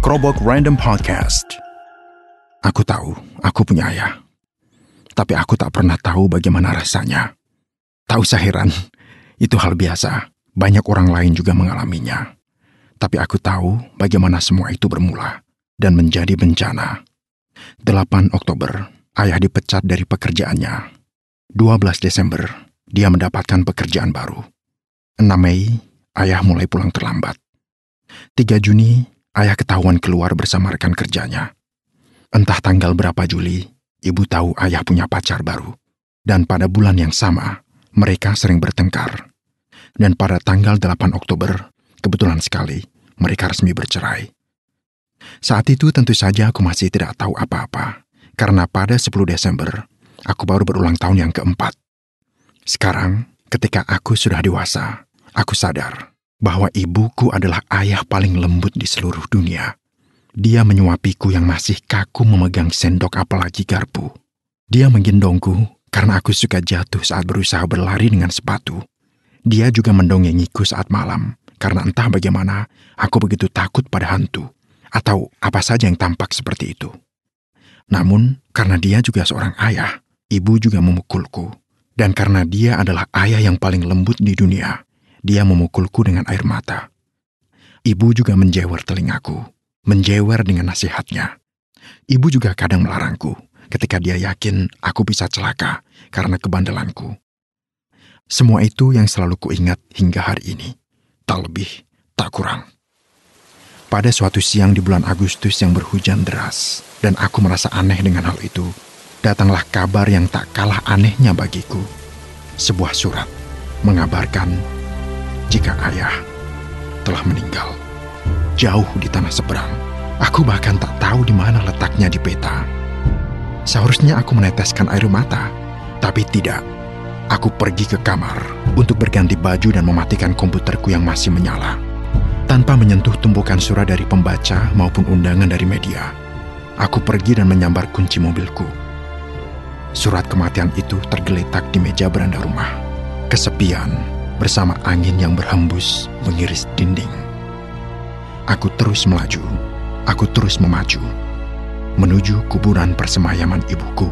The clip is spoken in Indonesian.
Kerobok Random Podcast. Aku tahu, aku punya ayah. Tapi aku tak pernah tahu bagaimana rasanya. Tak usah heran, itu hal biasa. Banyak orang lain juga mengalaminya. Tapi aku tahu bagaimana semua itu bermula dan menjadi bencana. 8 Oktober, ayah dipecat dari pekerjaannya. 12 Desember, dia mendapatkan pekerjaan baru. 6 Mei, ayah mulai pulang terlambat. 3 Juni, ayah ketahuan keluar bersama rekan kerjanya. Entah tanggal berapa Juli, ibu tahu ayah punya pacar baru. Dan pada bulan yang sama, mereka sering bertengkar. Dan pada tanggal 8 Oktober, kebetulan sekali, mereka resmi bercerai. Saat itu tentu saja aku masih tidak tahu apa-apa, karena pada 10 Desember, aku baru berulang tahun yang keempat. Sekarang, ketika aku sudah dewasa, aku sadar bahwa ibuku adalah ayah paling lembut di seluruh dunia. Dia menyuapiku yang masih kaku memegang sendok apalagi garpu. Dia menggendongku karena aku suka jatuh saat berusaha berlari dengan sepatu. Dia juga mendongengiku saat malam karena entah bagaimana aku begitu takut pada hantu atau apa saja yang tampak seperti itu. Namun, karena dia juga seorang ayah, ibu juga memukulku. Dan karena dia adalah ayah yang paling lembut di dunia, dia memukulku dengan air mata. Ibu juga menjewer telingaku, menjewer dengan nasihatnya. Ibu juga kadang melarangku ketika dia yakin aku bisa celaka karena kebandelanku. Semua itu yang selalu kuingat hingga hari ini. Tak lebih, tak kurang. Pada suatu siang di bulan Agustus yang berhujan deras, dan aku merasa aneh dengan hal itu, datanglah kabar yang tak kalah anehnya bagiku. Sebuah surat mengabarkan jika ayah telah meninggal jauh di tanah seberang. Aku bahkan tak tahu di mana letaknya di peta. Seharusnya aku meneteskan air mata, tapi tidak. Aku pergi ke kamar untuk berganti baju dan mematikan komputerku yang masih menyala. Tanpa menyentuh tumpukan surat dari pembaca maupun undangan dari media, aku pergi dan menyambar kunci mobilku. Surat kematian itu tergeletak di meja beranda rumah. Kesepian bersama angin yang berhembus mengiris dinding. Aku terus melaju, aku terus memacu, menuju kuburan persemayaman ibuku